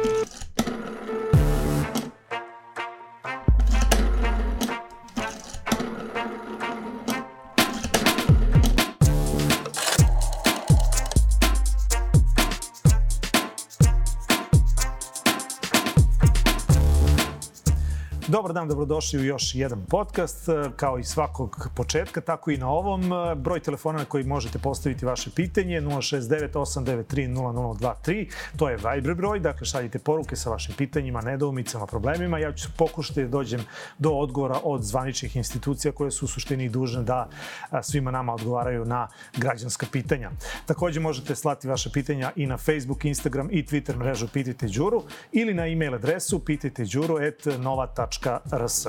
Thank you. Dan, dobrodošli u još jedan podcast. Kao i svakog početka, tako i na ovom. Broj telefona na koji možete postaviti vaše pitanje 069-893-0023. To je Viber broj, dakle šaljite poruke sa vašim pitanjima, nedoumicama, problemima. Ja ću pokušati da dođem do odgovora od zvaničnih institucija koje su u suštini dužne da svima nama odgovaraju na građanska pitanja. Takođe možete slati vaše pitanja i na Facebook, Instagram i Twitter mrežu Pitajte Đuru ili na e-mail adresu pitajteđuru.nova.com Rs.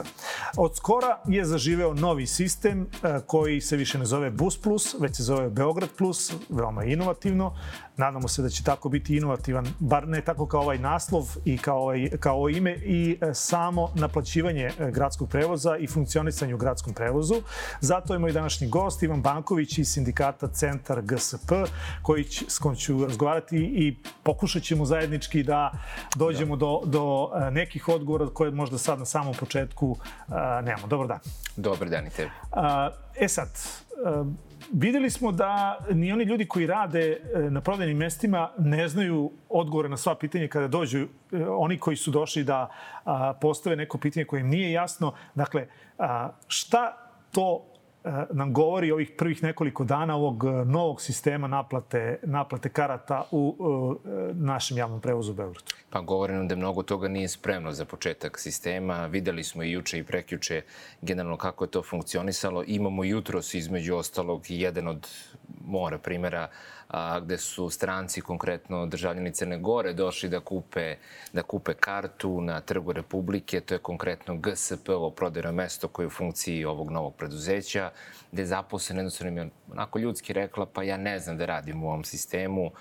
Od skora je zaživeo novi sistem e, koji se više ne zove Bus Plus, već se zove Beograd Plus, veoma inovativno. Nadamo se da će tako biti inovativan, bar ne tako kao ovaj naslov i kao, ovaj, kao ovo ime i e, samo naplaćivanje e, gradskog prevoza i funkcionisanje u gradskom prevozu. Zato je moj današnji gost Ivan Banković iz sindikata Centar GSP, koji s kojim ću razgovarati i pokušat ćemo zajednički da dođemo da. do, do nekih odgovora koje možda sad na samom početku uh, nemamo. Dobar dan. Dobar dan i tebi. E sad, uh, videli smo da ni oni ljudi koji rade na prodajnim mestima ne znaju odgovore na sva pitanja kada dođu oni koji su došli da postave neko pitanje koje im nije jasno. Dakle, šta to E, nam govori ovih prvih nekoliko dana ovog e, novog sistema naplate, naplate karata u e, našem javnom prevozu u Beogradu? Pa govori nam da mnogo toga nije spremno za početak sistema. Videli smo i juče i prekjuče generalno kako je to funkcionisalo. Imamo jutros između ostalog jedan od mora primjera a, gde su stranci, konkretno državljani Crne Gore, došli da kupe, da kupe kartu na Trgu Republike. To je konkretno GSP, ovo prodajno mesto koje je u funkciji ovog novog preduzeća, gde je zaposlen jednostavno mi onako ljudski rekla, pa ja ne znam da radim u ovom sistemu,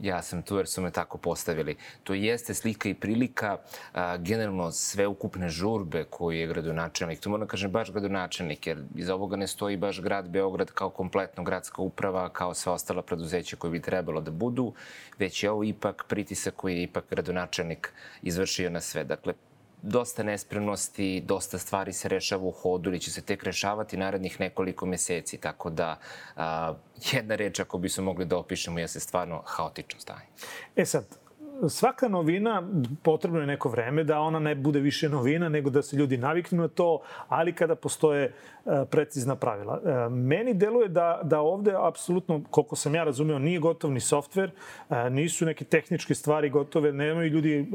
ja sam tu jer su me tako postavili. To jeste slika i prilika a, generalno ukupne žurbe koji je gradonačelnik. Tu moram da kažem baš gradonačelnik, jer iz ovoga ne stoji baš grad Beograd kao kompletno gradska uprava, kao sve ostala preduzeća koje bi trebalo da budu, već je ovo ipak pritisak koji je ipak gradonačelnik izvršio na sve. Dakle, dosta nespremnosti, dosta stvari se rešava u hodu ili će se tek rešavati narednih nekoliko meseci. Tako da, a, jedna reč ako bi se mogli da opišemo je se stvarno haotično stanje. E sad, svaka novina, potrebno je neko vreme da ona ne bude više novina, nego da se ljudi naviknu na to, ali kada postoje e, precizna pravila. E, meni deluje da, da ovde, apsolutno, koliko sam ja razumeo, nije gotov ni softver, e, nisu neke tehničke stvari gotove, nemaju ljudi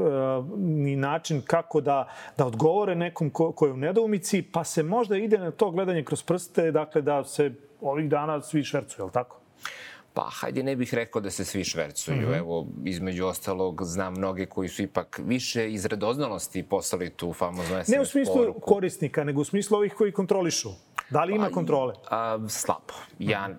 ni način kako da, da odgovore nekom ko, ko je u nedoumici, pa se možda ide na to gledanje kroz prste, dakle da se ovih dana svi švercuju, je li tako? Pa, hajde, ne bih rekao da se svi švercuju. Mm -hmm. Evo, između ostalog, znam mnoge koji su ipak više iz radoznalosti poslali tu famoznu SMS Ne u smislu poruku. korisnika, nego u smislu ovih koji kontrolišu. Da li ima pa, kontrole? A, slabo. Ja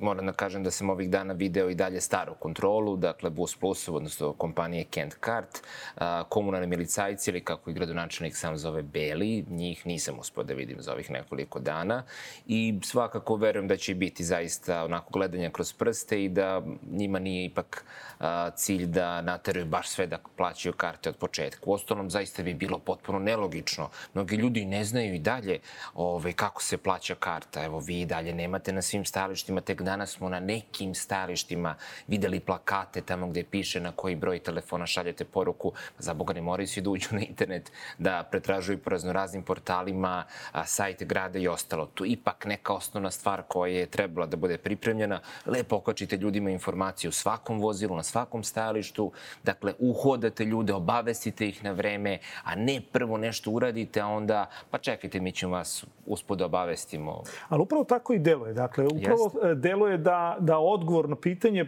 moram da kažem da sam ovih dana video i dalje staru kontrolu, dakle Bus Plus, odnosno kompanije Kent Kart, a, komunalni milicajci ili kako i gradonačelnik sam zove Beli, njih nisam uspio da vidim za ovih nekoliko dana i svakako verujem da će biti zaista onako gledanja kroz prste i da njima nije ipak a, cilj da nateraju baš sve da plaćaju karte od početka. U ostalom, zaista bi bilo potpuno nelogično. Mnogi ljudi ne znaju i dalje ove, ovaj, kako se plaća plaća karta. Evo, vi dalje nemate na svim stalištima, tek danas smo na nekim stalištima videli plakate tamo gde piše na koji broj telefona šaljete poruku. Za Boga ne moraju svi da uđu na internet, da pretražuju po raznoraznim portalima, a, sajte grada i ostalo. Tu ipak neka osnovna stvar koja je trebala da bude pripremljena. Lepo okačite ljudima informaciju u svakom vozilu, na svakom stajalištu. Dakle, uhodate ljude, obavestite ih na vreme, a ne prvo nešto uradite, a onda, pa čekajte, mi ćemo vas uspod da obavestiti koristimo. Ali upravo tako i deluje. Dakle, upravo Jeste. E, deluje da, da odgovor na pitanje,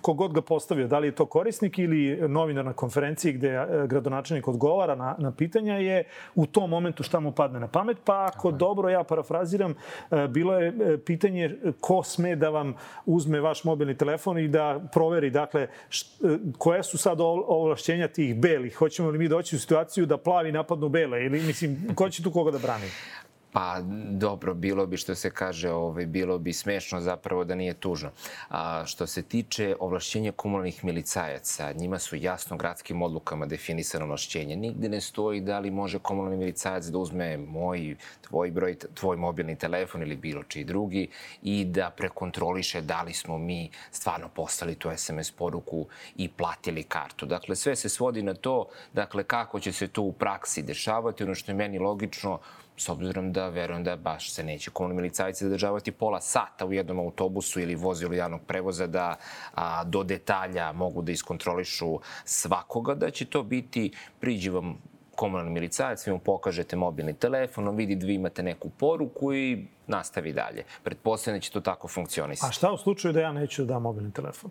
kogod ga postavio, da li je to korisnik ili novinar na konferenciji gde e, gradonačelnik odgovara na, na pitanja, je u tom momentu šta mu padne na pamet. Pa ako Aha. dobro ja parafraziram, e, bilo je pitanje ko sme da vam uzme vaš mobilni telefon i da proveri, dakle, koje su sad ovlašćenja tih belih. Hoćemo li mi doći u situaciju da plavi napadnu bele ili, mislim, ko će tu koga da brani? Pa dobro, bilo bi što se kaže, ovaj, bilo bi smešno zapravo da nije tužno. A, što se tiče ovlašćenja komunalnih milicajaca, njima su jasno gradskim odlukama definisano ovlašćenje. Nigde ne stoji da li može komunalni milicajac da uzme moj, tvoj broj, tvoj mobilni telefon ili bilo čiji drugi i da prekontroliše da li smo mi stvarno postali tu SMS poruku i platili kartu. Dakle, sve se svodi na to, dakle, kako će se to u praksi dešavati. Ono što je meni logično, s obzirom da verujem da baš se neće komunalni milicajci zadržavati pola sata u jednom autobusu ili vozilu javnog prevoza da a, do detalja mogu da iskontrolišu svakoga, da će to biti priđi vam komunalni milicajac, vi mu pokažete mobilni telefon, on vidi da vi imate neku poruku i nastavi dalje. Pretpostavljam da će to tako funkcionisati. A šta u slučaju da ja neću da dam mobilni telefon?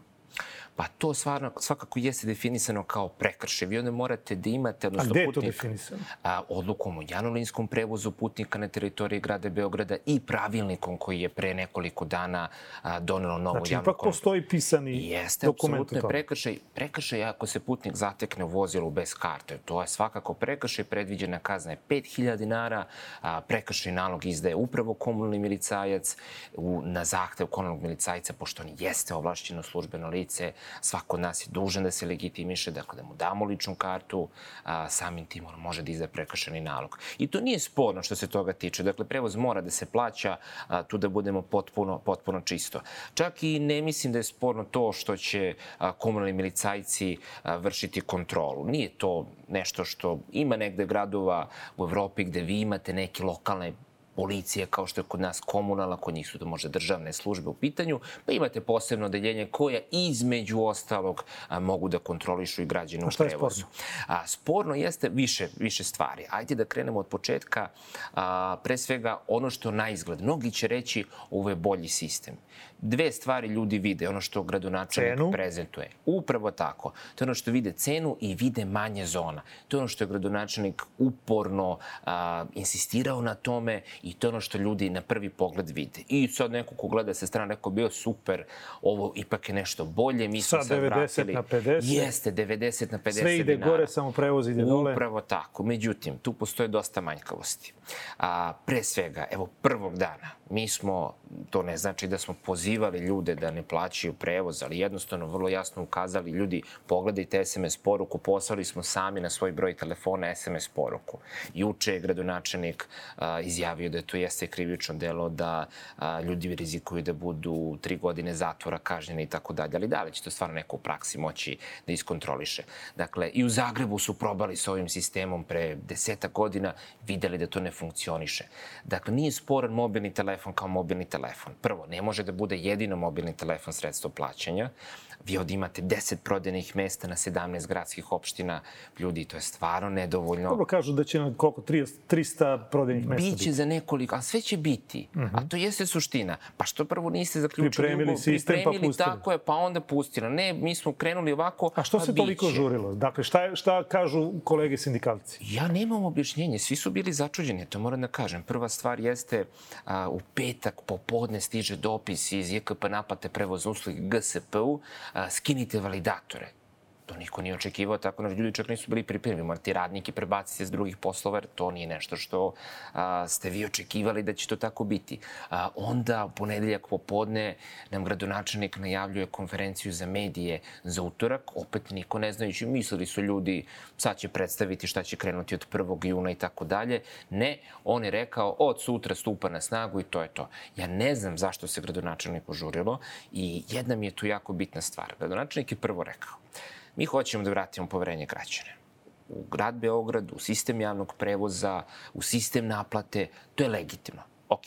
Pa to stvarno, svakako jeste definisano kao prekršaj. Vi onda morate da imate... Odnosno, a gde je to definisano? A, odlukom o janolinskom prevozu putnika na teritoriji grada Beograda i pravilnikom koji je pre nekoliko dana a, donelo novo znači, javno... Znači, ipak postoji pisani jeste, dokument Jeste, prekršaj. Prekršaj ako se putnik zatekne u vozilu bez karte. To je svakako prekršaj. Predviđena kazna je 5000 dinara. A, prekršaj nalog izdaje upravo komunalni milicajac u, na zahtev komunalnog milicajca, pošto on jeste ovlašćeno službeno lice svako od nas je dužan da se legitimiše, dakle da mu damo ličnu kartu, a, samim tim on može da izda prekršeni nalog. I to nije sporno što se toga tiče. Dakle, prevoz mora da se plaća, a, tu da budemo potpuno, potpuno čisto. Čak i ne mislim da je sporno to što će a, komunalni milicajci a, vršiti kontrolu. Nije to nešto što ima negde gradova u Evropi gde vi imate neke lokalne policije kao što je kod nas komunalna, kod njih su to možda državne službe u pitanju, pa imate posebno odeljenje koje između ostalog a, mogu da kontrolišu i građane u prevozu. A, sporno jeste više, više stvari. Ajde da krenemo od početka. A, pre svega ono što na izgled. Mnogi će reći ovo je bolji sistem dve stvari ljudi vide, ono što gradonačelnik cenu. prezentuje. Upravo tako. To je ono što vide cenu i vide manje zona. To je ono što je gradonačelnik uporno a, insistirao na tome i to je ono što ljudi na prvi pogled vide. I sad neko ko gleda sa strane neko bio super, ovo ipak je nešto bolje, mi smo sad 90 vratili. na 50. Jeste, 90 na 50 Sve ide dinara. gore, samo prevoz ide dole. Upravo tako. Međutim, tu postoje dosta manjkavosti. A, pre svega, evo, prvog dana, mi smo, to ne znači da smo pozivali ljude da ne plaćaju prevoz, ali jednostavno vrlo jasno ukazali ljudi, pogledajte SMS poruku, poslali smo sami na svoj broj telefona SMS poruku. Juče je gradonačelnik a, izjavio da to jeste krivično delo, da a, ljudi rizikuju da budu tri godine zatvora kažnjeni i tako dalje, ali da li će to stvarno neko u praksi moći da iskontroliše. Dakle, i u Zagrebu su probali s ovim sistemom pre deseta godina, videli da to ne funkcioniše. Dakle, nije sporan mobilni telefon kao mobilni telefon. Prvo, ne može da bude jedino mobilni telefon sredstvo plaćanja. Vi ovdje imate 10 prodajnih mesta na 17 gradskih opština. Ljudi, to je stvarno nedovoljno. Dobro, kažu da će na koliko, 300 prodajnih mesta Biće biti. za nekoliko, a sve će biti. Uh -huh. A mhm. to jeste suština. Pa što prvo niste zaključili? Pripremili sistem pa pripremili, pa pustili. Tako je, pa onda pustili. Ne, mi smo krenuli ovako, A što pa se toliko biće. žurilo? Dakle, šta, šta kažu kolege sindikalci? Ja nemam objašnjenje. Svi su bili začuđeni, to moram da kažem. Prva stvar jeste a, u petak popodne stiže dopis iz JKP naplate prevoz usluge GSP-u, Eh, skinuti validatore to niko nije očekivao, tako da ljudi čak nisu bili pripremljeni. Morate radnike prebaciti s drugih poslova, jer to nije nešto što a, ste vi očekivali da će to tako biti. A, onda, u ponedeljak popodne, nam gradonačelnik najavljuje konferenciju za medije za utorak. Opet niko ne znajući, mislili su ljudi, sad će predstaviti šta će krenuti od 1. juna i tako dalje. Ne, on je rekao, od sutra stupa na snagu i to je to. Ja ne znam zašto se gradonačelnik požurilo i jedna mi je tu jako bitna stvar. Gradonačelnik je prvo rekao, Mi hoćemo da vratimo poverenje građana u grad Beograd, u sistem javnog prevoza, u sistem naplate, to je legitimno. Ok,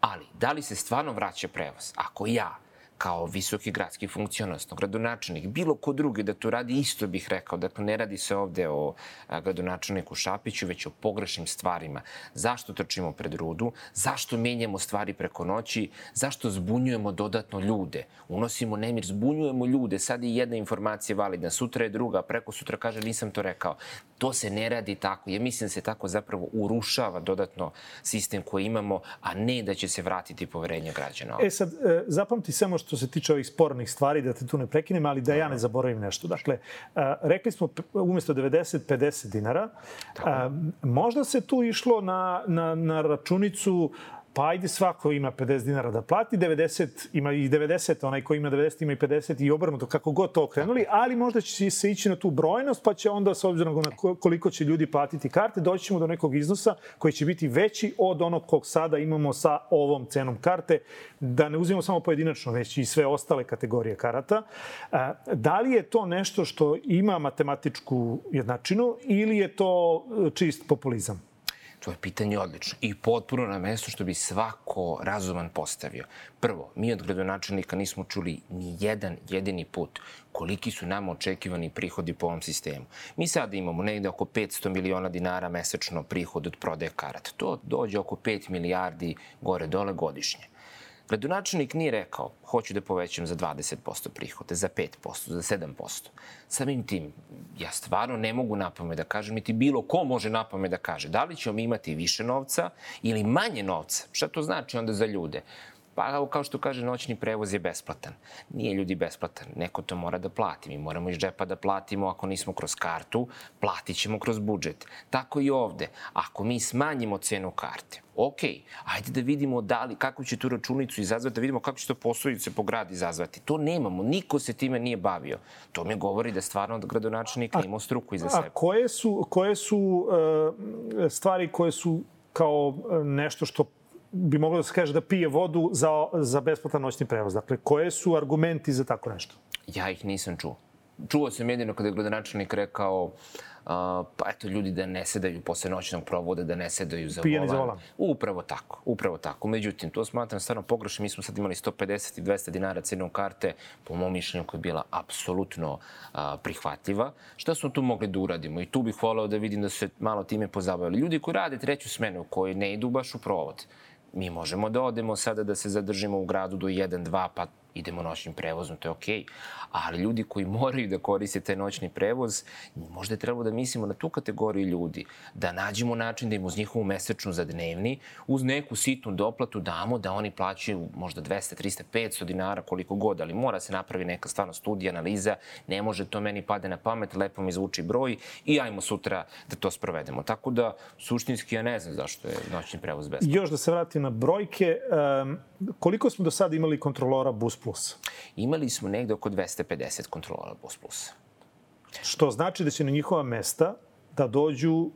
ali da li se stvarno vraća prevoz? Ako ja kao visoki gradski funkcionar, gradonačelnik, bilo ko drugi da to radi, isto bih rekao. Dakle, ne radi se ovde o gradonačelniku Šapiću, već o pogrešnim stvarima. Zašto trčimo pred rudu? Zašto menjamo stvari preko noći? Zašto zbunjujemo dodatno ljude? Unosimo nemir, zbunjujemo ljude. Sad je jedna informacija validna, sutra je druga, preko sutra kaže nisam to rekao. To se ne radi tako. Ja mislim da se tako zapravo urušava dodatno sistem koji imamo, a ne da će se vratiti poverenje građana. E sad, e, zapamti samo što što se tiče ovih spornih stvari, da te tu ne prekinem, ali da ja ne zaboravim nešto. Dakle, rekli smo umesto 90, 50 dinara. Možda se tu išlo na, na, na računicu pa ajde svako ima 50 dinara da plati, 90 ima i 90, onaj ko ima 90 ima i 50 i obrnuto, kako god to okrenuli, ali možda će se ići na tu brojnost, pa će onda, s obzirom na koliko će ljudi platiti karte, doći ćemo do nekog iznosa koji će biti veći od onog kog sada imamo sa ovom cenom karte, da ne uzimamo samo pojedinačno, već i sve ostale kategorije karata. Da li je to nešto što ima matematičku jednačinu ili je to čist populizam? To je pitanje odlično i potpuno na mesto što bi svako razuman postavio. Prvo, mi od gradonačelnika nismo čuli ni jedan jedini put koliki su nam očekivani prihodi po ovom sistemu. Mi sada imamo negde oko 500 miliona dinara mesečno prihod od prodaje karata. To dođe oko 5 milijardi gore-dole godišnje. Gradonačelnik nije rekao, hoću da povećam za 20% prihode, za 5%, za 7%. Samim tim, ja stvarno ne mogu napome da kažem, niti bilo ko može napome da kaže, da li ćemo imati više novca ili manje novca. Šta to znači onda za ljude? Pa, kao što kaže, noćni prevoz je besplatan. Nije ljudi besplatan, neko to mora da plati. Mi moramo iz džepa da platimo, ako nismo kroz kartu, platit ćemo kroz budžet. Tako i ovde. Ako mi smanjimo cenu karte, ok, ajde da vidimo da li, kako će tu računicu izazvati, da vidimo kako će to posledice po grad izazvati. To nemamo, niko se time nije bavio. To mi govori da stvarno od gradonačelnika imao struku iza sebe. A koje su, koje su uh, stvari koje su kao e, nešto što bi moglo da se kaže da pije vodu za, za besplatan noćni prevoz. Dakle, koje su argumenti za tako nešto? Ja ih nisam čuo. Čuo sam jedino kada je gradonačelnik rekao Uh, pa eto, ljudi da ne sedaju posle noćnog provoda, da ne sedaju za Pijani volan. za volan. Upravo tako, upravo tako. Međutim, to smatram stvarno pogrešno. Mi smo sad imali 150 i 200 dinara cenom karte, po mom mišljenju koja je bila apsolutno uh, prihvatljiva. Šta smo tu mogli da uradimo? I tu bih voleo da vidim da se malo time pozabavili. Ljudi koji rade treću smenu, koji ne idu baš u provod, mi možemo da odemo sada da se zadržimo u gradu do 1, 2, pa idemo noćnim prevozom, to je okej. Okay. Ali ljudi koji moraju da koriste taj noćni prevoz, možda je trebalo da mislimo na tu kategoriju ljudi, da nađemo način da im uz njihovu mesečnu za dnevni, uz neku sitnu doplatu damo da oni plaćaju možda 200, 300, 500 dinara, koliko god, ali mora se napravi neka stvarno studija, analiza, ne može to meni pade na pamet, lepo mi zvuči broj i ajmo sutra da to sprovedemo. Tako da, suštinski ja ne znam zašto je noćni prevoz besplatan. Još da se vratim na brojke, um, koliko smo do sada imali kontrolora Bus Plus? Imali smo negde oko 250 kontrolora Bus Plus. Što znači da će na njihova mesta da dođu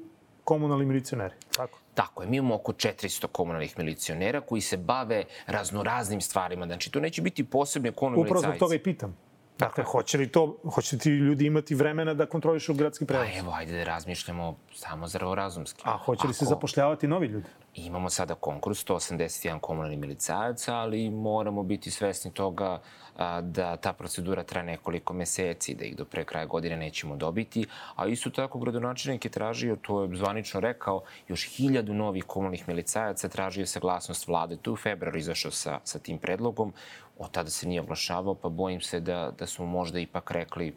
komunalni milicioneri, tako? Tako je, mi imamo oko 400 komunalnih milicionera koji se bave raznoraznim stvarima. Znači, to neće biti posebne komunalni milicajci. Upravo zbog toga i pitam. Dakle, hoće li to, hoće li ti ljudi imati vremena da kontrolišu gradski prevoz? Pa evo, ajde da razmišljamo samo zdravorazumski. A hoće li Ako... se zapošljavati novi ljudi? Imamo sada konkurs, 181 komunalni milicajaca, ali moramo biti svesni toga a, da ta procedura traje nekoliko meseci, da ih do pre kraja godine nećemo dobiti. A isto tako gradonačelnik je tražio, to je zvanično rekao, još hiljadu novih komunalnih milicajaca tražio saglasnost vlade. Tu u februaru izašao sa, sa tim predlogom od tada se nije oglašavao, pa bojim se da, da smo možda ipak rekli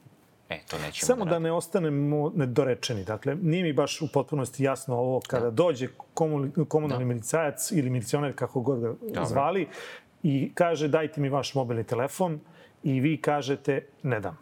E, to nećemo Samo da, da ne ostanemo nedorečeni. Dakle, nije mi baš u potpunosti jasno ovo kada da. dođe komunalni da. milicajac ili milicioner, kako god ga Dobre. zvali, i kaže dajte mi vaš mobilni telefon i vi kažete ne dam.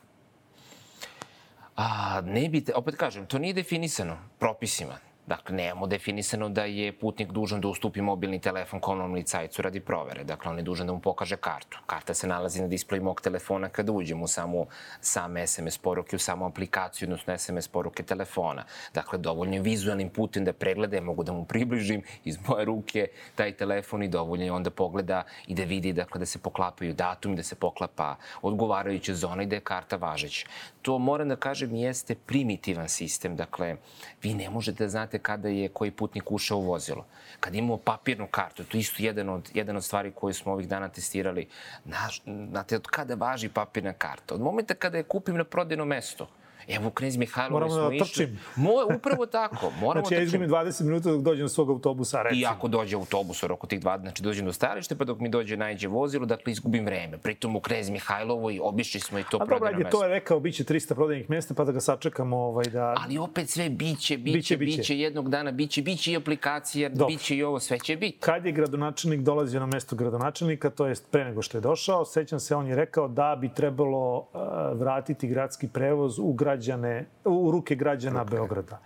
A, ne bi, opet kažem, to nije definisano propisima. Dakle, nemamo definisano da je putnik dužan da ustupi mobilni telefon komunalnom licajcu radi provere. Dakle, on je dužan da mu pokaže kartu. Karta se nalazi na displeju mog telefona kada uđem u samu, same SMS poruke, u samu aplikaciju, odnosno SMS poruke telefona. Dakle, dovoljno vizualnim putem da pregleda, ja mogu da mu približim iz moje ruke taj telefon i dovoljno je onda pogleda i da vidi dakle, da se poklapaju datum, da se poklapa odgovarajuća zona i da je karta važeća. To, moram da kažem, jeste primitivan sistem. Dakle, vi ne možete da znate znate kada je koji putnik ušao u vozilo. Kad imamo papirnu kartu, to je isto jedan od, jedan od stvari koje smo ovih dana testirali. Naš, znate, od kada važi papirna karta? Od momenta kada je kupim na prodajno mesto. Evo, Knez Mihajlovi Moramo smo da išli. trčim. Mo, upravo tako. Moramo Znači, ja trčim. izgubim 20 minuta dok dođem do svog autobusa, recimo. I ako dođe autobus oko tih 20, znači dođem do stajalište, pa dok mi dođe najđe vozilo, dakle izgubim vreme. Pritom u Knez Mihajlovoj obišli smo i to A dobro, prodajno ajde, mesto. to je rekao, biće 300 prodajnih mesta, pa da ga sačekamo ovaj, da... Ali opet sve biće, biće, Biće, biće, biće. jednog dana, biće, biće i aplikacija, Dobro. biće i ovo, sve će biti. Kad je gradonačelnik dolazio na mesto gradonačelnika, to jest pre nego što je došao, sećam se, on je rekao da bi trebalo uh, vratiti gradski prevoz u, građane, u ruke građana Beograda.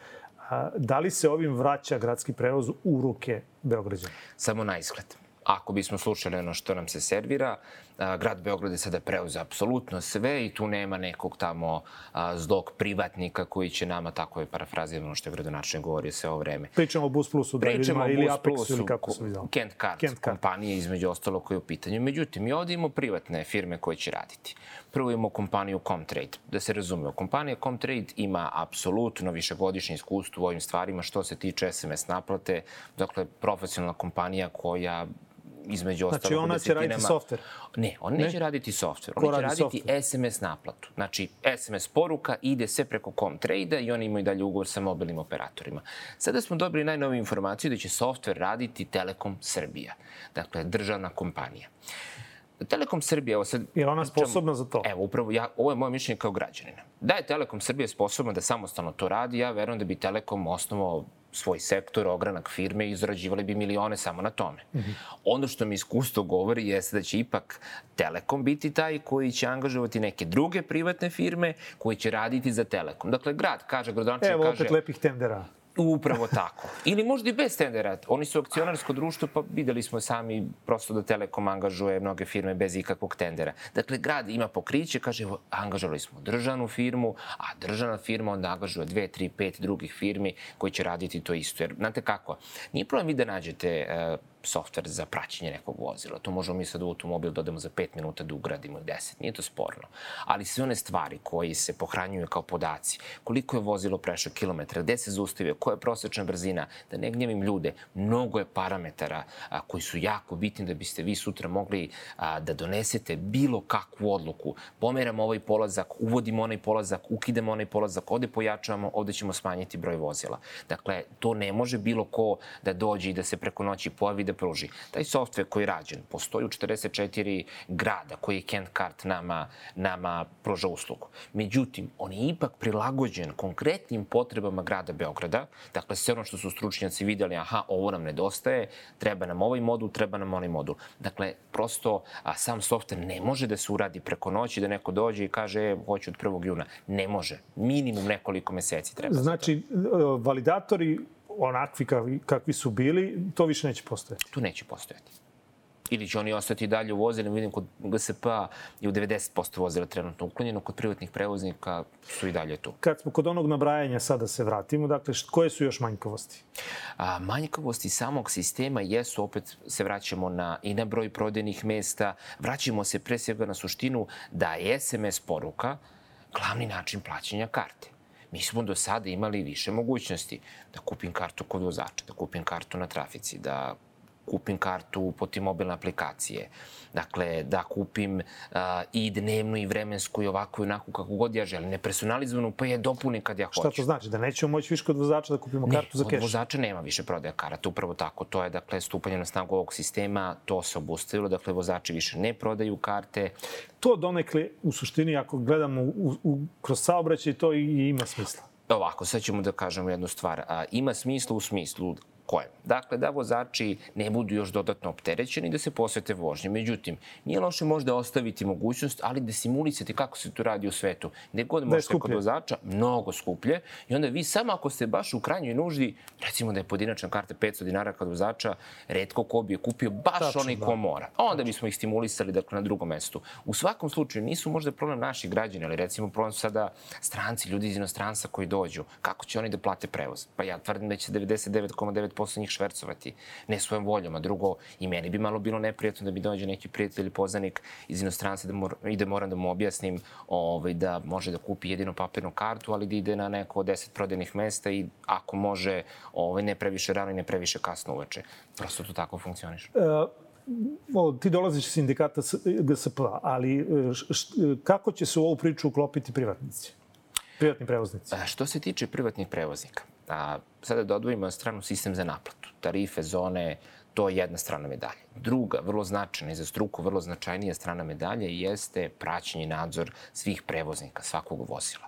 A, da li se ovim vraća gradski prevoz u ruke Beograđana? Samo na izgled. Ako bismo slušali ono što nam se servira, grad Beograd je sada preuze apsolutno sve i tu nema nekog tamo a, zlog privatnika koji će nama, tako je parafrazirano ono što je gradonačelnik govorio sve ovo vreme. Pričamo o Bus Plusu, da Pričamo ili Apexu, Plusu, ili kako se vidjelo. Kent Card, Kent Card. kompanije između ostalo koje je u pitanju. Međutim, mi ovdje imamo privatne firme koje će raditi. Prvo imamo kompaniju Comtrade. Da se razumemo, kompanija Comtrade ima apsolutno višegodišnje iskustvo u ovim stvarima što se tiče SMS naplate. Dakle, profesionalna kompanija koja između ostalog Znači, ona će raditi softver. Ne, on neće raditi softver. Ko On će radi raditi SMS naplatu. Znači, SMS poruka ide sve preko Comtrade-a i oni imaju dalje ugovor sa mobilnim operatorima. Sada smo dobili najnoviju informaciju da će softver raditi Telekom Srbija. Dakle, državna kompanija. Telekom Srbija, evo sad... Je ona sposobna za to? Evo, upravo, ja, ovo je moje mišljenje kao građanina. Da je Telekom Srbija sposobna da samostalno to radi, ja verujem da bi Telekom osnovao svoj sektor, ogranak firme i izrađivali bi milione samo na tome. Mm -hmm. Ono što mi iskustvo govori jeste da će ipak Telekom biti taj koji će angažovati neke druge privatne firme koji će raditi za Telekom. Dakle, grad kaže, gradonačelnik Evo kaže... opet lepih tendera. Upravo tako. Ili možda i bez tendera. Oni su akcionarsko društvo, pa videli smo sami prosto da Telekom angažuje mnoge firme bez ikakvog tendera. Dakle, grad ima pokriće, kaže, angažovali smo državnu firmu, a državna firma onda angažuje dve, tri, pet drugih firmi koji će raditi to isto. Jer, znate kako, nije problem vi da nađete uh, softver za praćenje nekog vozila. To možemo mi sad u automobil dodamo za 5 minuta da ugradimo i 10. Nije to sporno. Ali sve one stvari koji se pohranjuju kao podaci, koliko je vozilo prešlo kilometra, gde se zaustavio, koja je prosečna brzina, da ne gnjevim ljude, mnogo je parametara a, koji su jako bitni da biste vi sutra mogli a, da donesete bilo kakvu odluku. Pomeramo ovaj polazak, uvodimo onaj polazak, ukidamo onaj polazak, ovde pojačavamo, ovde ćemo smanjiti broj vozila. Dakle, to ne može bilo ko da dođe i da se preko noći pojavi da pruži. Taj softver koji je rađen, postoji u 44 grada koji je Kent Cart nama, nama pruža uslugu. Međutim, on je ipak prilagođen konkretnim potrebama grada Beograda. Dakle, sve ono što su stručnjaci videli, aha, ovo nam nedostaje, treba nam ovaj modul, treba nam onaj modul. Dakle, prosto a, sam softver ne može da se uradi preko noći, da neko dođe i kaže, e, hoću od 1. juna. Ne može. Minimum nekoliko meseci treba. Znači, validatori onakvi kakvi, su bili, to više neće postojati. tu neće postojati. Ili će oni ostati dalje u vozilima. Vidim, kod GSP-a je u 90% vozila trenutno uklonjeno, kod privatnih prevoznika su i dalje tu. Kad smo kod onog nabrajanja sada se vratimo, dakle, št- koje su još manjkavosti? A, manjkavosti samog sistema jesu, opet se vraćamo na, i na broj prodajnih mesta, vraćamo se pre svega na suštinu da je SMS poruka glavni način plaćanja karte. Mi smo do sada imali više mogućnosti da kupim kartu kod vozača, da kupim kartu na trafici, da kupim kartu putem mobilne aplikacije. Dakle, da kupim uh, i dnevnu i vremensku i ovakvu i onakvu kako god ja želim. Nepersonalizovanu, pa je dopunim kad ja hoću. Šta to znači? Da nećemo moći više kod vozača da kupimo Ne, kartu za od keš? vozača nema više prodaja karata, upravo tako. To je, dakle, stupanje na snagu ovog sistema, to se obustavilo, dakle, vozači više ne prodaju karte. To donekle, u suštini, ako gledamo u, u, kroz saobraćaj, to i ima smisla. Ovako, sad ćemo da kažemo jednu stvar. A, ima smisla u smislu koje? Dakle, da vozači ne budu još dodatno opterećeni da se posvete vožnje. Međutim, nije loše možda ostaviti mogućnost, ali da simulisate kako se to radi u svetu. Gde god možete kod vozača, mnogo skuplje. I onda vi samo ako ste baš u krajnjoj nuždi, recimo da je pojedinačna karta 500 dinara kod vozača, redko ko bi je kupio baš Tačno, onaj da. ko mora. A onda bismo ih stimulisali dakle, na drugom mestu. U svakom slučaju nisu možda problem naših građana, ali recimo problem su sada stranci, ljudi iz inostranstva koji dođu. Kako će oni da plate prevoz? Pa ja tvrdim da će 99,9% njih švercovati ne svojom voljom, a drugo i meni bi malo bilo neprijatno da mi dođe neki prijatelj ili poznanik iz inostranstva da mor, i da moram da mu objasnim ovaj, da može da kupi jedino papirnu kartu, ali da ide na neko od 10 prodajnih mesta i ako može ovaj, ne previše rano i ne previše kasno uveče. Prosto to tako funkcioniše. E, o, ti dolaziš iz sindikata GSP, ali e, š, š, kako će se u ovu priču uklopiti privatnici? privatni prevoznici? A, što se tiče privatnih prevoznika, a, sada da odvojimo na stranu sistem za naplatu, tarife, zone, to je jedna strana medalje. Druga, vrlo značajna i za struku vrlo značajnija strana medalje jeste praćenje nadzor svih prevoznika, svakog vozila.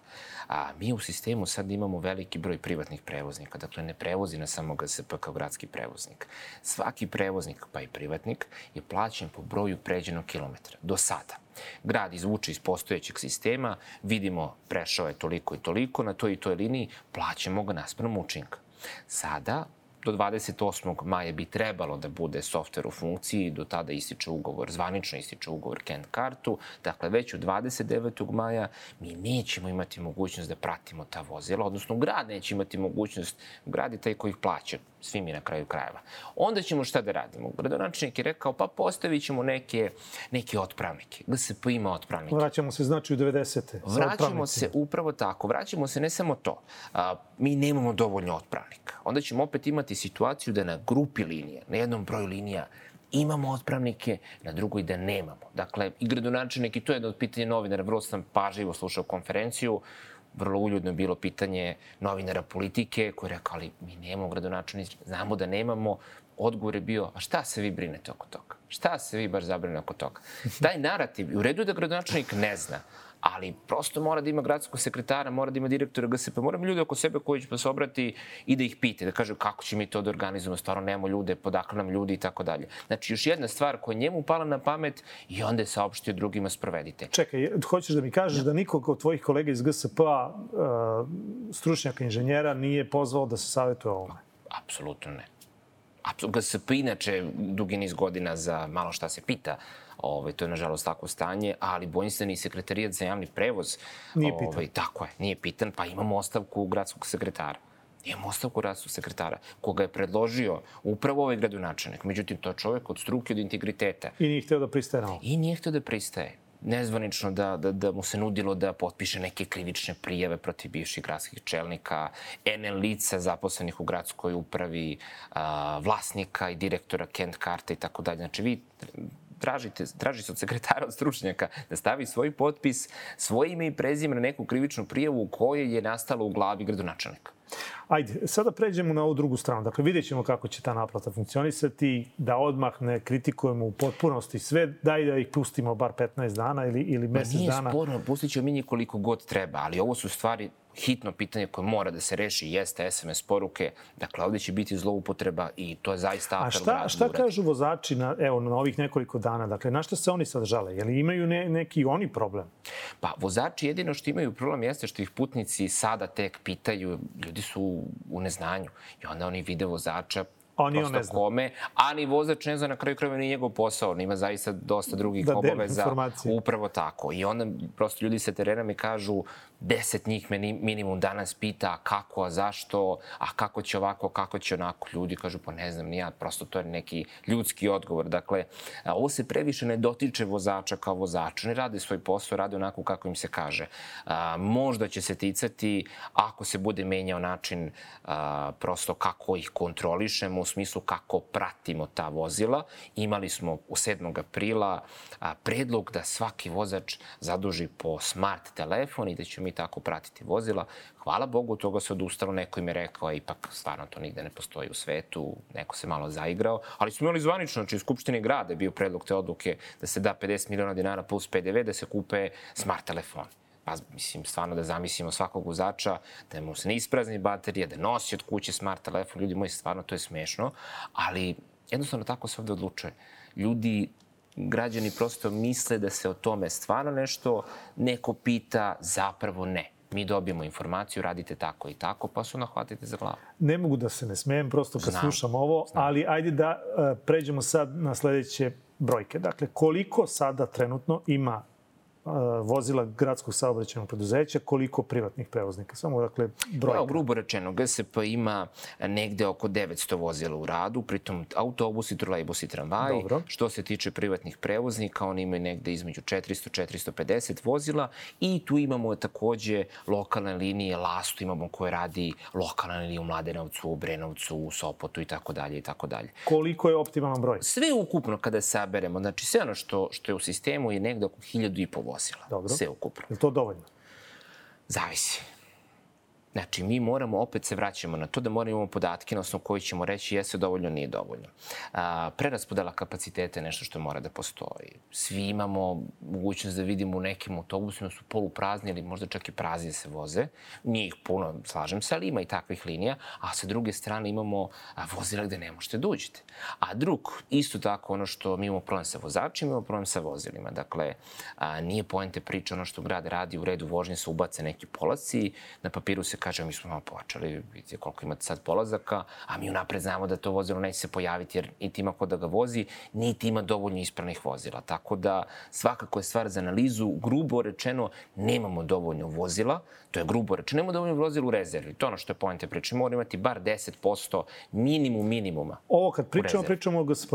A mi u sistemu sad imamo veliki broj privatnih prevoznika, dakle ne prevozi na samo GSP kao gradski prevoznik. Svaki prevoznik, pa i privatnik, je plaćen po broju pređenog kilometra. Do sada. Grad izvuče iz postojećeg sistema, vidimo prešao je toliko i toliko, na toj i toj liniji plaćamo ga naspram učinka. Sada do 28. maja bi trebalo da bude softver u funkciji, do tada ističe ugovor, zvanično ističe ugovor Kent kartu, dakle već u 29. maja mi nećemo imati mogućnost da pratimo ta vozila, odnosno grad neće imati mogućnost, grad je taj koji ih plaća, svi mi na kraju krajeva. Onda ćemo šta da radimo? Gradonačnik je rekao, pa postavit ćemo neke, neke otpravnike. GSP ima otpravnike. Vraćamo se znači u 90. Vraćamo se upravo tako. Vraćamo se ne samo to. A, mi nemamo dovoljno otpravnika. Onda ćemo opet imati situaciju da na grupi linija, na jednom broju linija, imamo otpravnike, na drugoj da nemamo. Dakle, i gradonačelnik, i to je jedno od pitanja novinara, vrlo sam pažljivo slušao konferenciju, vrlo uljudno bilo pitanje novinara politike koji je rekao, ali mi nemamo gradonačelnici, znamo da nemamo, odgovor je bio, a šta se vi brinete oko toga? Šta se vi baš zabrinete oko toga? Taj narativ, u redu da gradonačelnik ne zna, ali prosto mora da ima gradskog sekretara, mora da ima direktora GSP, mora da ljude oko sebe koji će pa se obrati i da ih pite, da kaže kako će mi to da organizujemo, stvarno nemamo ljude, podakle nam ljudi i tako dalje. Znači, još jedna stvar koja njemu pala na pamet i onda je saopštio drugima sprovedite. Čekaj, hoćeš da mi kažeš da, da nikog od tvojih kolega iz GSP-a, uh, stručnjaka, inženjera, nije pozvao da se savjetuje o ovome? Apsolutno ne. GSP inače dugi niz godina za malo šta se pita Ovaj, to je, nažalost, tako stanje, ali bojim se ni sekretarijat za javni prevoz. Nije pitan. Ovaj, tako je, nije pitan, pa imamo ostavku gradskog sekretara. Imamo ostavku gradskog sekretara, koga je predložio upravo ovaj gradonačelnik. Međutim, to je čovek od struke, od integriteta. I nije hteo da pristaje na ovo. I nije hteo da pristaje nezvanično da, da, da mu se nudilo da potpiše neke krivične prijeve protiv bivših gradskih čelnika, NL lica zaposlenih u gradskoj upravi, a, vlasnika i direktora Kent Karta i tako dalje. Znači, vi tražite, traži se od sekretara, od stručnjaka da stavi svoj potpis, svoje ime i prezime na neku krivičnu prijavu koje je nastala u glavi gradonačelnika. Ajde, sada pređemo na ovu drugu stranu. Dakle, vidjet ćemo kako će ta naplata funkcionisati, da odmah ne kritikujemo u potpunosti sve, daj da ih pustimo bar 15 dana ili, ili mesec dana. Nije sporno, pustit ćemo mi njih koliko god treba, ali ovo su stvari hitno pitanje koje mora da se reši jeste SMS poruke. Dakle, ovde će biti zloupotreba i to je zaista apel A šta, šta kažu vozači na, evo, na ovih nekoliko dana? Dakle, na šta se oni sad žale? Je li imaju ne, neki oni problem? Pa, vozači jedino što imaju problem jeste što ih putnici sada tek pitaju, ljudi su u neznanju. I onda oni vide vozača, Oni on ne zna. kome, a ni vozač ne zna na kraju krajeva ni njegov posao, on ima zaista dosta drugih da, obaveza. Upravo tako. I onda prosto ljudi sa terena mi kažu, deset njih me minimum danas pita kako, a zašto, a kako će ovako, kako će onako. Ljudi kažu, pa ne znam, nija, prosto to je neki ljudski odgovor. Dakle, ovo se previše ne dotiče vozača kao vozača. Ne rade svoj posao, rade onako kako im se kaže. A, možda će se ticati ako se bude menjao način a, prosto kako ih kontrolišemo, u smislu kako pratimo ta vozila. Imali smo u 7. aprila a, predlog da svaki vozač zaduži po smart telefon i da će mi tako pratiti vozila. Hvala Bogu, toga se odustalo, neko im je rekao, a ipak stvarno to nigde ne postoji u svetu, neko se malo zaigrao, ali smo imali zvanično, znači u Skupštini grada je bio predlog te odluke da se da 50 miliona dinara plus PDV da se kupe smart telefon pa mislim, stvarno da zamislimo svakog vozača, da mu se ne isprazni baterija, da nosi od kuće smart telefon, ljudi moji, stvarno to je smešno, ali jednostavno tako se ovde odlučuje. Ljudi građani prosto misle da se o tome stvarno nešto neko pita, zapravo ne. Mi dobijemo informaciju, radite tako i tako, pa su nahvatite za glavu. Ne mogu da se ne smejem, prosto kad Znam. slušam ovo, Znam. ali ajde da uh, pređemo sad na sledeće brojke. Dakle, koliko sada trenutno ima vozila gradskog saobraćajnog preduzeća, koliko privatnih prevoznika. Samo, dakle, brojka. Evo, grubo rečeno, GSP ima negde oko 900 vozila u radu, pritom autobusi, trolejbusi, tramvaji. Dobro. Što se tiče privatnih prevoznika, oni imaju negde između 400-450 vozila i tu imamo takođe lokalne linije, Lastu imamo koje radi lokalne linije u Mladenovcu, u Brenovcu, u Sopotu i tako dalje i tako dalje. Koliko je optimalan broj? Sve ukupno kada saberemo, znači sve ono što, što je u sistemu je negde oko 1000 i po vozila. Dobro. Sve ukupno. Je to dovoljno? Zavisi. Znači, mi moramo, opet se vraćamo na to da moramo imamo podatke na osnovu koji ćemo reći jeste dovoljno, nije dovoljno. A, preraspodela kapaciteta je nešto što mora da postoji. Svi imamo mogućnost da vidimo u nekim autobusima su poluprazni ili možda čak i prazni da se voze. Nije ih puno, slažem se, ali ima i takvih linija. A sa druge strane imamo vozila gde ne možete da uđete. A drug, isto tako ono što mi imamo problem sa vozačima, imamo problem sa vozilima. Dakle, a, nije poente priča ono što grad radi u redu vožnje se ubace neki polaci, na papiru se kaže mi smo malo pojačali, vidite koliko imate sad polazaka, a mi unapred znamo da to vozilo neće se pojaviti jer niti ima ko da ga vozi, niti ima dovoljno ispravnih vozila. Tako da svakako je stvar za analizu. Grubo rečeno, nemamo dovoljno vozila, to je grubo rečeno, nemamo dovoljno vozila u rezervi. To je ono što je pojente priče. Moramo imati bar 10% minimum minimuma. Ovo kad pričamo, pričamo o GSP.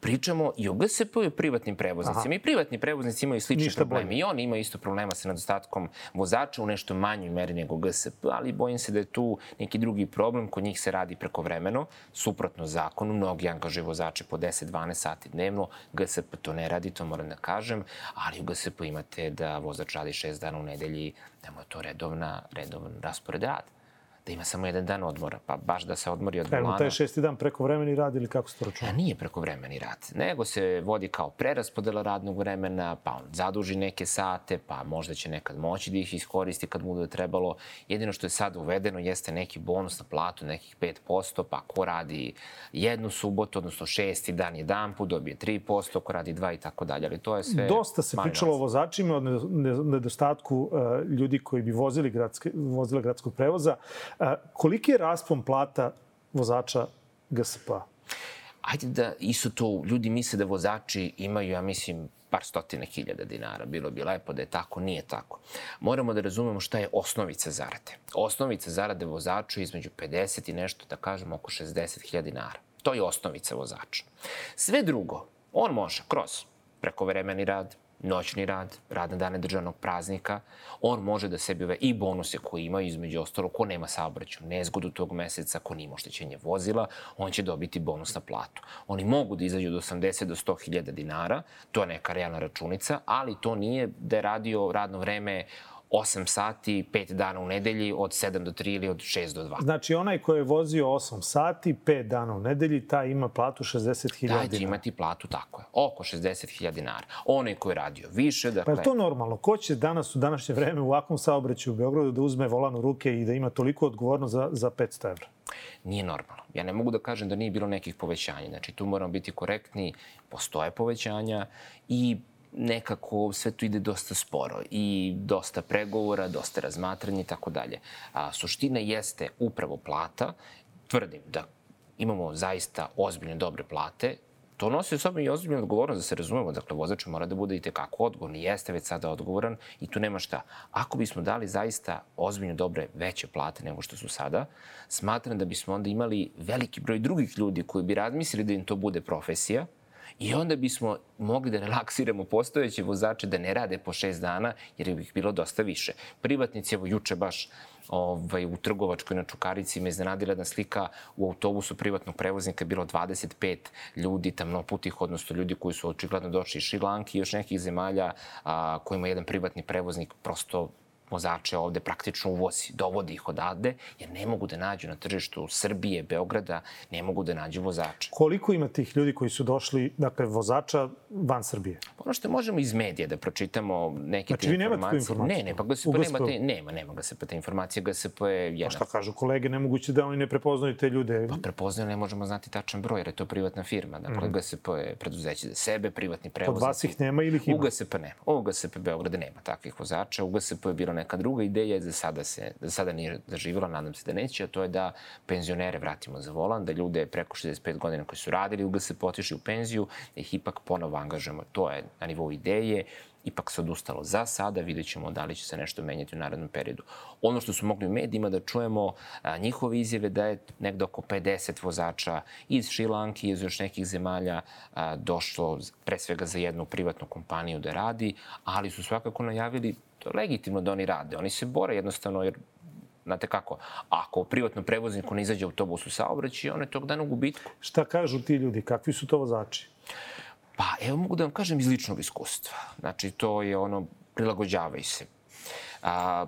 Pričamo i o GSP i o privatnim prevoznicima. Aha. I privatni prevoznici imaju slične Ništa probleme. Bolje. I oni imaju isto problema sa nedostatkom vozača u nešto manjoj meri nego GSP, ali bojim se da je tu neki drugi problem. Kod njih se radi preko vremeno, suprotno zakonu. Mnogi angažuju vozače po 10-12 sati dnevno. GSP to ne radi, to moram da kažem. Ali u GSP imate da vozač radi 6 dana u nedelji, da mu je to redovna, redovan raspored rada da ima samo jedan dan odmora, pa baš da se odmori od volana. Evo, taj šesti dan preko vremeni rad ili kako se to računa? A nije preko vremeni rad, nego se vodi kao preraspodela radnog vremena, pa on zaduži neke sate, pa možda će nekad moći da ih iskoristi kad mu bude trebalo. Jedino što je sad uvedeno jeste neki bonus na platu, nekih 5%, pa ko radi jednu subotu, odnosno šesti dan jedan put, dobije 3%, ko radi dva i tako dalje, ali to je sve... Dosta se pričalo o vozačima, o nedostatku uh, ljudi koji bi vozili gradske, vozile gradskog prevoza. A, koliki je raspon plata vozača GSP? Ajde da isto to, ljudi misle da vozači imaju, ja mislim, par stotine hiljada dinara. Bilo bi lepo da je tako, nije tako. Moramo da razumemo šta je osnovica zarade. Osnovica zarade vozača je između 50 i nešto, da kažemo, oko 60 hiljada dinara. To je osnovica vozača. Sve drugo, on može kroz prekovremeni rad, noćni rad, rad na dane državnog praznika, on može da sebi ove i bonuse koje ima, između ostalo, ko nema saobraću, nezgodu tog meseca, ko nima oštećenje vozila, on će dobiti bonus na platu. Oni mogu da izađu od 80 do 100 hiljada dinara, to je neka realna računica, ali to nije da je radio radno vreme 8 sati, 5 dana u nedelji, od 7 do 3 ili od 6 do 2. Znači, onaj ko je vozio 8 sati, 5 dana u nedelji, taj ima platu 60.000 dinara. Taj će imati platu, tako je, oko 60.000 dinara. Onaj ko je radio više, dakle... Pa je to normalno? Ko će danas u današnje vreme u ovakvom saobraćaju u Beogradu da uzme volan u ruke i da ima toliko odgovorno za, za 500 evra? Nije normalno. Ja ne mogu da kažem da nije bilo nekih povećanja. Znači, tu moramo biti korektni. Postoje povećanja i nekako sve to ide dosta sporo i dosta pregovora, dosta razmatranja i tako dalje. A suština jeste upravo plata. Tvrdim da imamo zaista ozbiljne dobre plate, to nosi u sobom i ozbiljnu odgovornost, da se razumemo. Dakle, vozač mora da bude i tekako odgovoran i jeste već sada odgovoran i tu nema šta. Ako bismo dali zaista ozbiljno dobre, veće plate nego što su sada, smatram da bismo onda imali veliki broj drugih ljudi koji bi razmislili da im to bude profesija, I onda bismo mogli da relaksiramo postojeće vozače da ne rade po šest dana, jer bi ih bilo dosta više. Privatnici, evo juče baš ovaj, u Trgovačkoj na Čukarici me iznenadila jedna slika u autobusu privatnog prevoznika bilo 25 ljudi tamnoputih, odnosno ljudi koji su očigledno došli iz Šilanki i još nekih zemalja a, kojima jedan privatni prevoznik prosto vozače ovde praktično uvozi, dovodi ih odavde, jer ne mogu da nađu na tržištu Srbije, Beograda, ne mogu da nađu vozače. Koliko ima tih ljudi koji su došli, dakle, vozača van Srbije? Ono što možemo iz medija da pročitamo neke znači, te informacije. Znači, vi nemate tu informaciju? Ne, ne, pa GSP, nema, te, nema, nema GSP te informacije. GSP je jedna... Pa šta kažu kolege, nemoguće da oni ne prepoznaju te ljude? Pa prepoznaju, ne možemo znati tačan broj, jer je to privatna firma. Dakle, mm -hmm. GSP je preduzeće za sebe, privatni prevoz. Od vas ih nema ili ih ima? U GSP nema. U GSP Beograda nema takvih vozača. U GSP je bilo neka druga ideja, za sada, se, za sada nije zaživjela, nadam se da neće, a to je da penzionere vratimo za volan, da ljude preko 65 godina koji su radili u GSP otišli u penziju, da ih ipak ponovo angažujemo. To je na nivou ideje, ipak se odustalo za sada, vidjet ćemo da li će se nešto menjati u narednom periodu. Ono što su mogli u medijima da čujemo, a, njihove izjave da je nekdo oko 50 vozača iz Šilanki, iz još nekih zemalja a, došlo pre svega za jednu privatnu kompaniju da radi, ali su svakako najavili To je legitimno da oni rade. Oni se bore jednostavno jer Znate kako, ako privatno prevozniku ne izađe autobus u saobraćaju, on je tog dana u gubitku. Šta kažu ti ljudi? Kakvi su to vozači? Pa, evo mogu da vam kažem iz ličnog iskustva. Znači, to je ono, prilagođavaj se. A,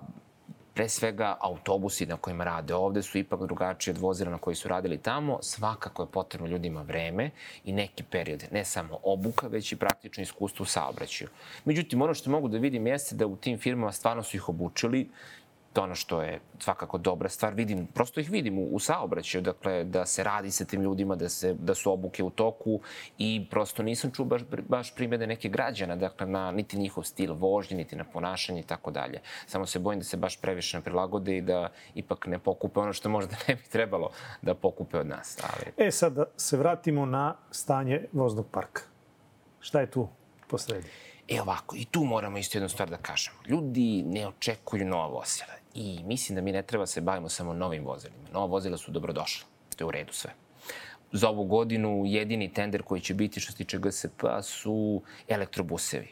pre svega autobusi na kojima rade ovde su ipak drugačiji od vozila na koji su radili tamo. Svakako je potrebno ljudima vreme i neki period, ne samo obuka, već i praktično iskustvo u saobraćaju. Međutim, ono što mogu da vidim jeste da u tim firmama stvarno su ih obučili to ono što je svakako dobra stvar. Vidim, prosto ih vidim u, u saobraćaju, dakle, da se radi sa tim ljudima, da, se, da su obuke u toku i prosto nisam čuo baš, baš primede neke građana, dakle, na niti njihov stil vožnje, niti na ponašanje i tako dalje. Samo se bojim da se baš previše ne prilagode i da ipak ne pokupe ono što možda ne bi trebalo da pokupe od nas. Ali... E, sad da se vratimo na stanje voznog parka. Šta je tu posredi? E ovako, i tu moramo isto jednu stvar da kažemo. Ljudi ne očekuju nova vozila i mislim da mi ne treba se bavimo samo novim vozilima. Nova vozila su dobrodošla. To je u redu sve. Za ovu godinu jedini tender koji će biti što se tiče GSP su elektrobusevi.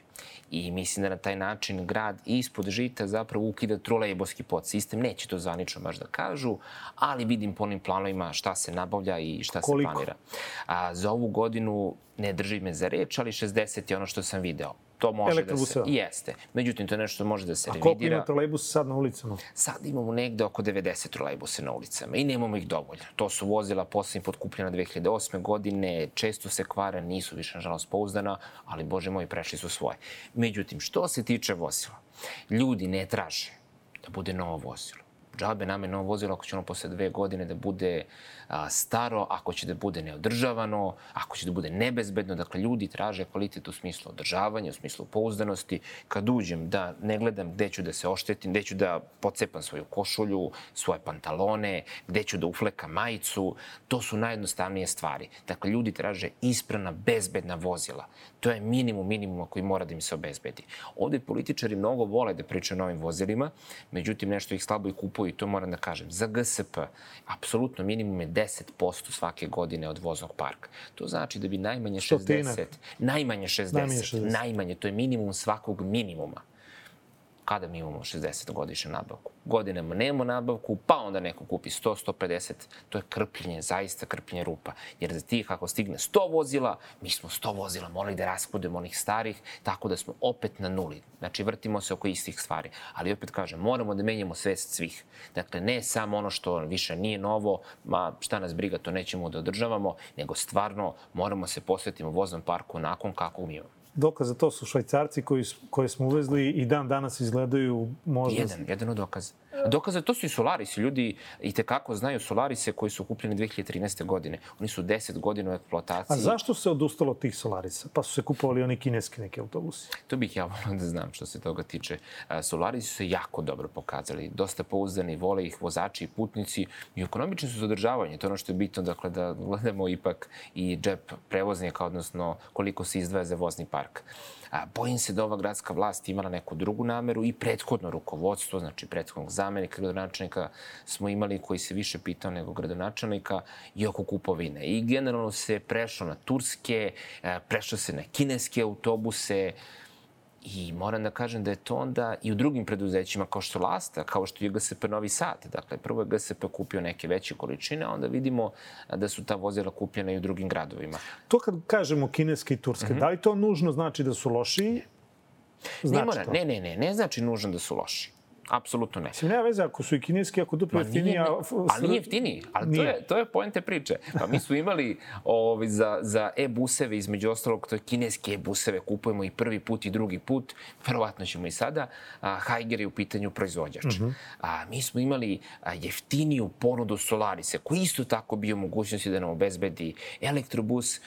I mislim da na taj način grad ispod žita zapravo ukida trolejboski podsistem. Neće to zvanično baš da kažu, ali vidim po onim planovima šta se nabavlja i šta Koliko? se planira. A, za ovu godinu ne drži me za reč, ali 60 je ono što sam video to može da se... Jeste. Međutim, to je nešto što može da se revidira. A koliko ima trolejbusa sad na ulicama? Sad imamo negde oko 90 trolejbusa na ulicama i nemamo ih dovoljno. To su vozila poslednji potkupljena 2008. godine, često se kvare, nisu više, nažalost, pouzdana, ali, bože moj, prešli su svoje. Međutim, što se tiče vozila, ljudi ne traže da bude novo vozilo džabe nam je novo vozilo ako će ono posle dve godine da bude a, staro, ako će da bude neodržavano, ako će da bude nebezbedno. Dakle, ljudi traže kvalitet u smislu održavanja, u smislu pouzdanosti. Kad uđem da ne gledam gde ću da se oštetim, gde ću da pocepam svoju košulju, svoje pantalone, gde ću da uflekam majicu, to su najjednostavnije stvari. Dakle, ljudi traže isprana, bezbedna vozila. To je minimum minimuma koji mora da im se obezbedi. Ovde političari mnogo vole da pričaju o novim vozilima, međutim nešto ih slabo i kupuju i to moram da kažem. Za GSP, apsolutno minimum je 10% svake godine od voznog parka. To znači da bi najmanje 60, najmanje 60, najmanje 60, najmanje, to je minimum svakog minimuma kada mi imamo 60 godišnju nabavku. Godinama nemamo nabavku, pa onda neko kupi 100, 150. To je krpljenje, zaista krpljenje rupa. Jer za tih, ako stigne 100 vozila, mi smo 100 vozila morali da raskudemo onih starih, tako da smo opet na nuli. Znači, vrtimo se oko istih stvari. Ali opet kažem, moramo da menjamo svest svih. Dakle, ne samo ono što više nije novo, ma šta nas briga, to nećemo da održavamo, nego stvarno moramo se posvetiti voznom parku nakon kako mi imamo dokaz za to su švajcarci koji, koje smo uvezli i dan danas izgledaju možda... Jedan, jedan od dokaza. Dokaza, to su i Solaris. Ljudi i tekako znaju Solarise koji su kupljeni 2013. godine. Oni su 10 godina u eksploataciji. A zašto se odustalo od tih Solarisa? Pa su se kupovali oni kineski neki autobusi. To bih ja volio da znam što se toga tiče. Solarisi su se jako dobro pokazali. Dosta pouzdani, vole ih vozači i putnici i ekonomični su za održavanje. To je ono što je bitno, dakle, da gledamo ipak i džep prevoznika, odnosno koliko se izdvaja za vozni park. A, bojim se da ova gradska vlast imala neku drugu nameru i prethodno rukovodstvo, znači prethodnog zamenika gradonačelnika smo imali koji se više pitao nego gradonačelnika i oko kupovine. I generalno se prešlo na turske, e, prešlo se na kineske autobuse, I moram da kažem da je to onda i u drugim preduzećima kao što Lasta, kao što je GSP Novi Sad. Dakle, prvo je GSP kupio neke veće količine, a onda vidimo da su ta vozila kupljena i u drugim gradovima. To kad kažemo kineske i turske, mm -hmm. da li to nužno znači da su lošiji? Znači ne, mora, ne, ne, ne, ne znači nužno da su loši. Apsolutno ne. Mislim, nema veze ako su i kineski, ako duplo jeftiniji. A... Ali nije jeftiniji, ali nije. to je, to je poente priče. Pa mi su imali ovaj, za, za e-buseve, između ostalog, to je kineski e-buseve, kupujemo i prvi put i drugi put, verovatno ćemo i sada. A, Haiger je u pitanju proizvođač. Uh mhm. -huh. A, mi smo imali jeftiniju ponudu Solarise, koji isto tako bio mogućnosti da nam obezbedi elektrobus,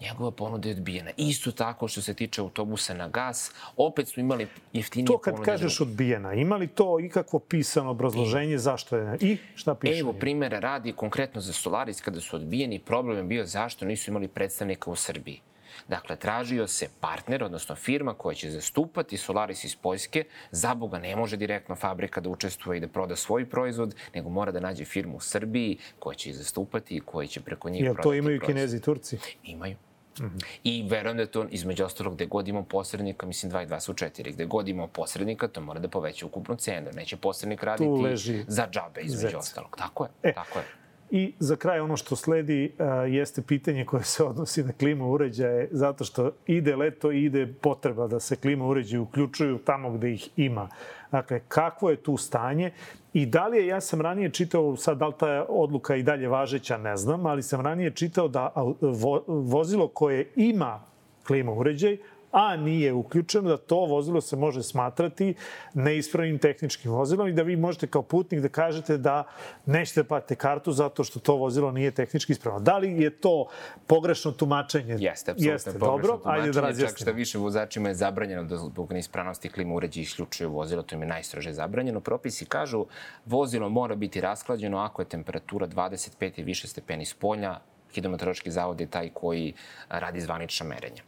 njegova ponuda je odbijena. Isto tako što se tiče autobusa na gas, opet smo imali jeftinije ponude. To kad kažeš odbijena, ima li to ikakvo pisano obrazloženje I, zašto je? I šta piše? Evo, primere radi konkretno za Solaris kada su odbijeni. Problem je bio zašto nisu imali predstavnika u Srbiji. Dakle, tražio se partner, odnosno firma koja će zastupati Solaris iz Poljske. Za Boga ne može direktno fabrika da učestvuje i da proda svoj proizvod, nego mora da nađe firmu u Srbiji koja će ih zastupati i koja će preko njih Jel prodati to imaju proizvod. Kinezi i Turci? Imaju. Mm -hmm. I verujem da je to između ostalog gde god imamo posrednika, mislim 2 i 2 su 4, gde god imamo posrednika, to mora da poveća ukupnu cenu. Neće posrednik raditi za džabe između Zec. ostalog. Tako je, e, tako je. I za kraj ono što sledi uh, jeste pitanje koje se odnosi na klima uređaje, zato što ide leto i ide potreba da se klima uređaje uključuju tamo gde ih ima. Dakle, kakvo je tu stanje i da li je, ja sam ranije čitao, sad da li ta odluka i dalje važeća, ne znam, ali sam ranije čitao da vo, vozilo koje ima klima uređaj, a nije uključeno, da to vozilo se može smatrati neispravnim tehničkim vozilom i da vi možete kao putnik da kažete da nećete da platite kartu zato što to vozilo nije tehnički ispravno. Da li je to pogrešno tumačenje? Jeste, apsolutno Jeste, dobro, ajde da razjasnimo. Čak što više vozačima je zabranjeno da zbog neispravnosti klima uređaja isključuju vozilo, to im je najstrože zabranjeno. Propisi kažu vozilo mora biti rasklađeno ako je temperatura 25 i više stepeni spolja, hidrometeorološki zavod je taj koji radi zvanična merenja.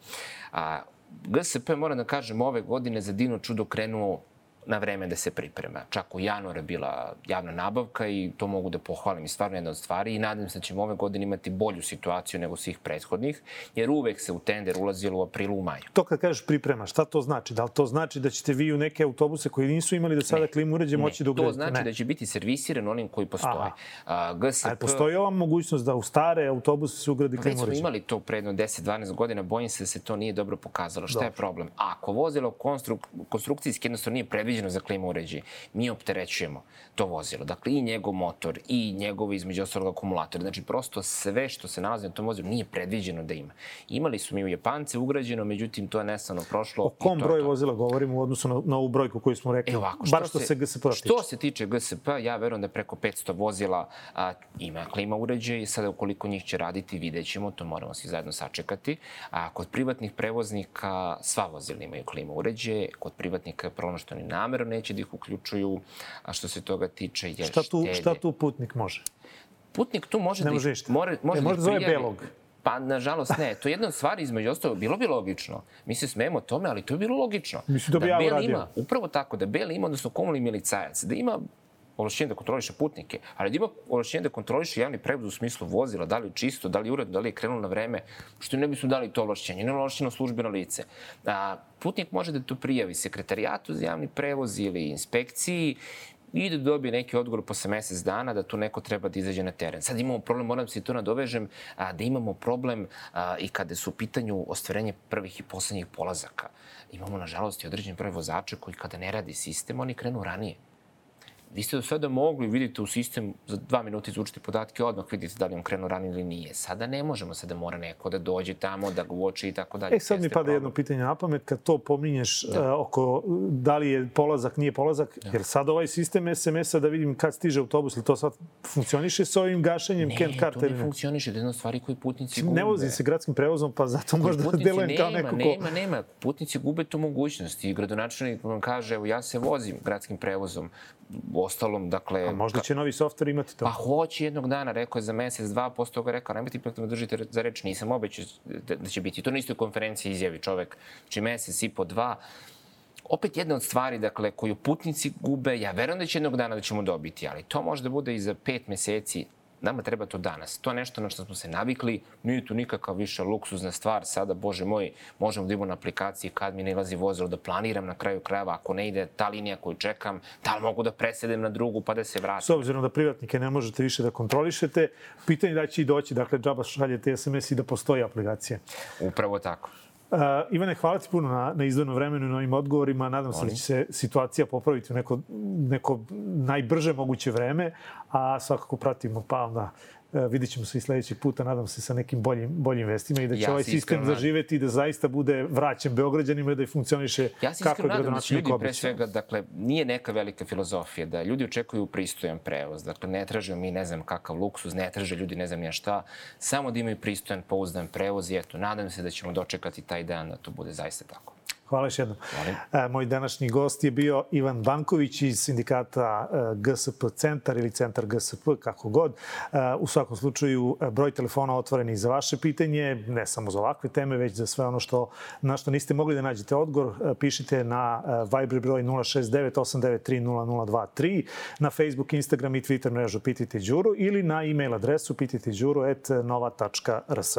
A, GSP, moram da kažem, ove godine za Dino Čudo krenuo na vreme da se priprema. Čak u januara bila javna nabavka i to mogu da pohvalim i stvarno jedna od stvari i nadam se da ćemo ove godine imati bolju situaciju nego svih prethodnih, jer uvek se u tender ulazilo u aprilu u maju. To kad kažeš priprema, šta to znači? Da li to znači da ćete vi u neke autobuse koji nisu imali do sada klimu uređe moći da ugradite? To znači ne. da će biti servisiran onim koji postoje. A, GSP... A postoji ova mogućnost da u stare autobuse se ugradi klimu uređe? Već smo imali to predno 10-12 godina, bojim se da se to nije dobro pokazalo. Šta dobro. je problem? Ako vozilo konstruk, konstrukcijski jednostavno nije predviđeno predviđeno za klima uređaje, mi opterećujemo to vozilo. Dakle, i njegov motor, i njegov između ostalog akumulator. Znači, prosto sve što se nalazi na tom vozilu nije predviđeno da ima. Imali su mi u Japance ugrađeno, međutim, to je nestano prošlo. O kom broju vozila govorimo u odnosu na, na ovu brojku koju smo rekli? E ovako, Bar što, što se, GSP tiče. Što se tiče GSP, ja verujem da preko 500 vozila a, ima klima uređaje i sada ukoliko njih će raditi, vidjet ćemo, to moramo svi zajedno sačekati. A kod privatnih prevoznika sva vozila imaju klima uređaje, kod privatnika je što oni namerno neće da ih uključuju, a što se toga tiče je šta tu, Šta tu putnik može? Putnik tu može ne da može ih, more, može e, da zove belog. Pa, nažalost, ne. To je jedna od stvari, između ostalo, bilo bi logično. Mi se smemo tome, ali to je bilo logično. Mislim da bi ja uradio. Ima, upravo tako, da Bel ima, odnosno komunalni milicajac, da ima ovlašćenje da kontroliše putnike, ali da ima ovlašćenje da kontroliše javni prevoz u smislu vozila, da li je čisto, da li je uredno, da li je krenulo na vreme, što ne bismo dali to ovlašćenje, ne ovlašćeno službeno lice. A, putnik može da to prijavi sekretarijatu za javni prevoz ili inspekciji i da dobije neki odgovor posle mesec dana da tu neko treba da izađe na teren. Sad imamo problem, moram se to nadovežem, a, da imamo problem a, i kada su u pitanju ostvarenje prvih i poslednjih polazaka. Imamo, nažalost, i određen broj vozača koji kada ne radi sistem, oni krenu ranije. Vi ste do sada mogli, vidite u sistem, za dva minuta izvučiti podatke, odmah vidite da li on krenuo ranije ili nije. Sada ne možemo, sada mora neko da dođe tamo, da ga uoči i tako dalje. E, sad mi pada problem. jedno pitanje na pamet, kad to pominješ da. uh, oko da li je polazak, nije polazak, da. jer sad ovaj sistem SMS-a da vidim kad stiže autobus, ili to sad funkcioniše sa ovim gašenjem ne, Kent Carter? Ne, to ne funkcioniše, jedna stvari koji putnici gube. Ne vozi se gradskim prevozom, pa zato možda delujem nema, kao neko ko... Nema, nema, putnici gube tu mogućnost i gradonačelnik vam kaže, evo ja se vozim gradskim prevozom, ostalom, dakle... A možda će novi softver imati to? Pa hoće jednog dana, rekao je za mesec, dva, posle toga rekao, nemojte ipak da me držite za reč, nisam obećao da, da će biti. To na istoj konferenciji izjavi čovek, znači mesec i po dva, opet jedna od stvari dakle, koju putnici gube, ja verujem da će jednog dana da ćemo dobiti, ali to može da bude i za pet meseci, Nama treba to danas. To je nešto na što smo se navikli. Nije tu nikakav više luksuzna stvar. Sada, bože moj, možemo da imamo na aplikaciji kad mi ne ilazi vozilo, da planiram na kraju krajeva. Ako ne ide ta linija koju čekam, da li mogu da presedem na drugu pa da se vratim? S obzirom da privatnike ne možete više da kontrolišete, pitanje da će i doći, dakle, džaba šaljete SMS i da postoji aplikacija. Upravo tako. Uh, Ivane, hvala ti puno na, na izdvojeno vremenu i na ovim odgovorima. Nadam se da će se situacija popraviti u neko, neko najbrže moguće vreme, a svakako pratimo pa onda E, vidit ćemo se i sledećeg puta, nadam se, sa nekim boljim, boljim vestima i da će ja ovaj sistem iskreno, zaživeti i da zaista bude vraćen Beograđanima i da funkcioniše ja kako je gradonačelnik običao. Ja se iskreno nadam da će ljudi, pre svega, dakle, nije neka velika filozofija, da ljudi očekuju pristojan prevoz. Dakle, ne traže mi ne znam kakav luksuz, ne traže ljudi ne znam ja šta, samo da imaju pristojan, pouzdan prevoz i eto, nadam se da ćemo dočekati taj dan da to bude zaista tako. Hvala još jednom. Hvala. E, moj današnji gost je bio Ivan Banković iz sindikata e, GSP Centar ili Centar GSP, kako god. E, u svakom slučaju, broj telefona otvoreni za vaše pitanje, ne samo za ovakve teme, već za sve ono što, na što niste mogli da nađete odgovor. Pišite na Viber broj 069 893 0023, na Facebook, Instagram i Twitter mrežu Pitajte Đuru ili na e-mail adresu pitajteđuru.nova.rs.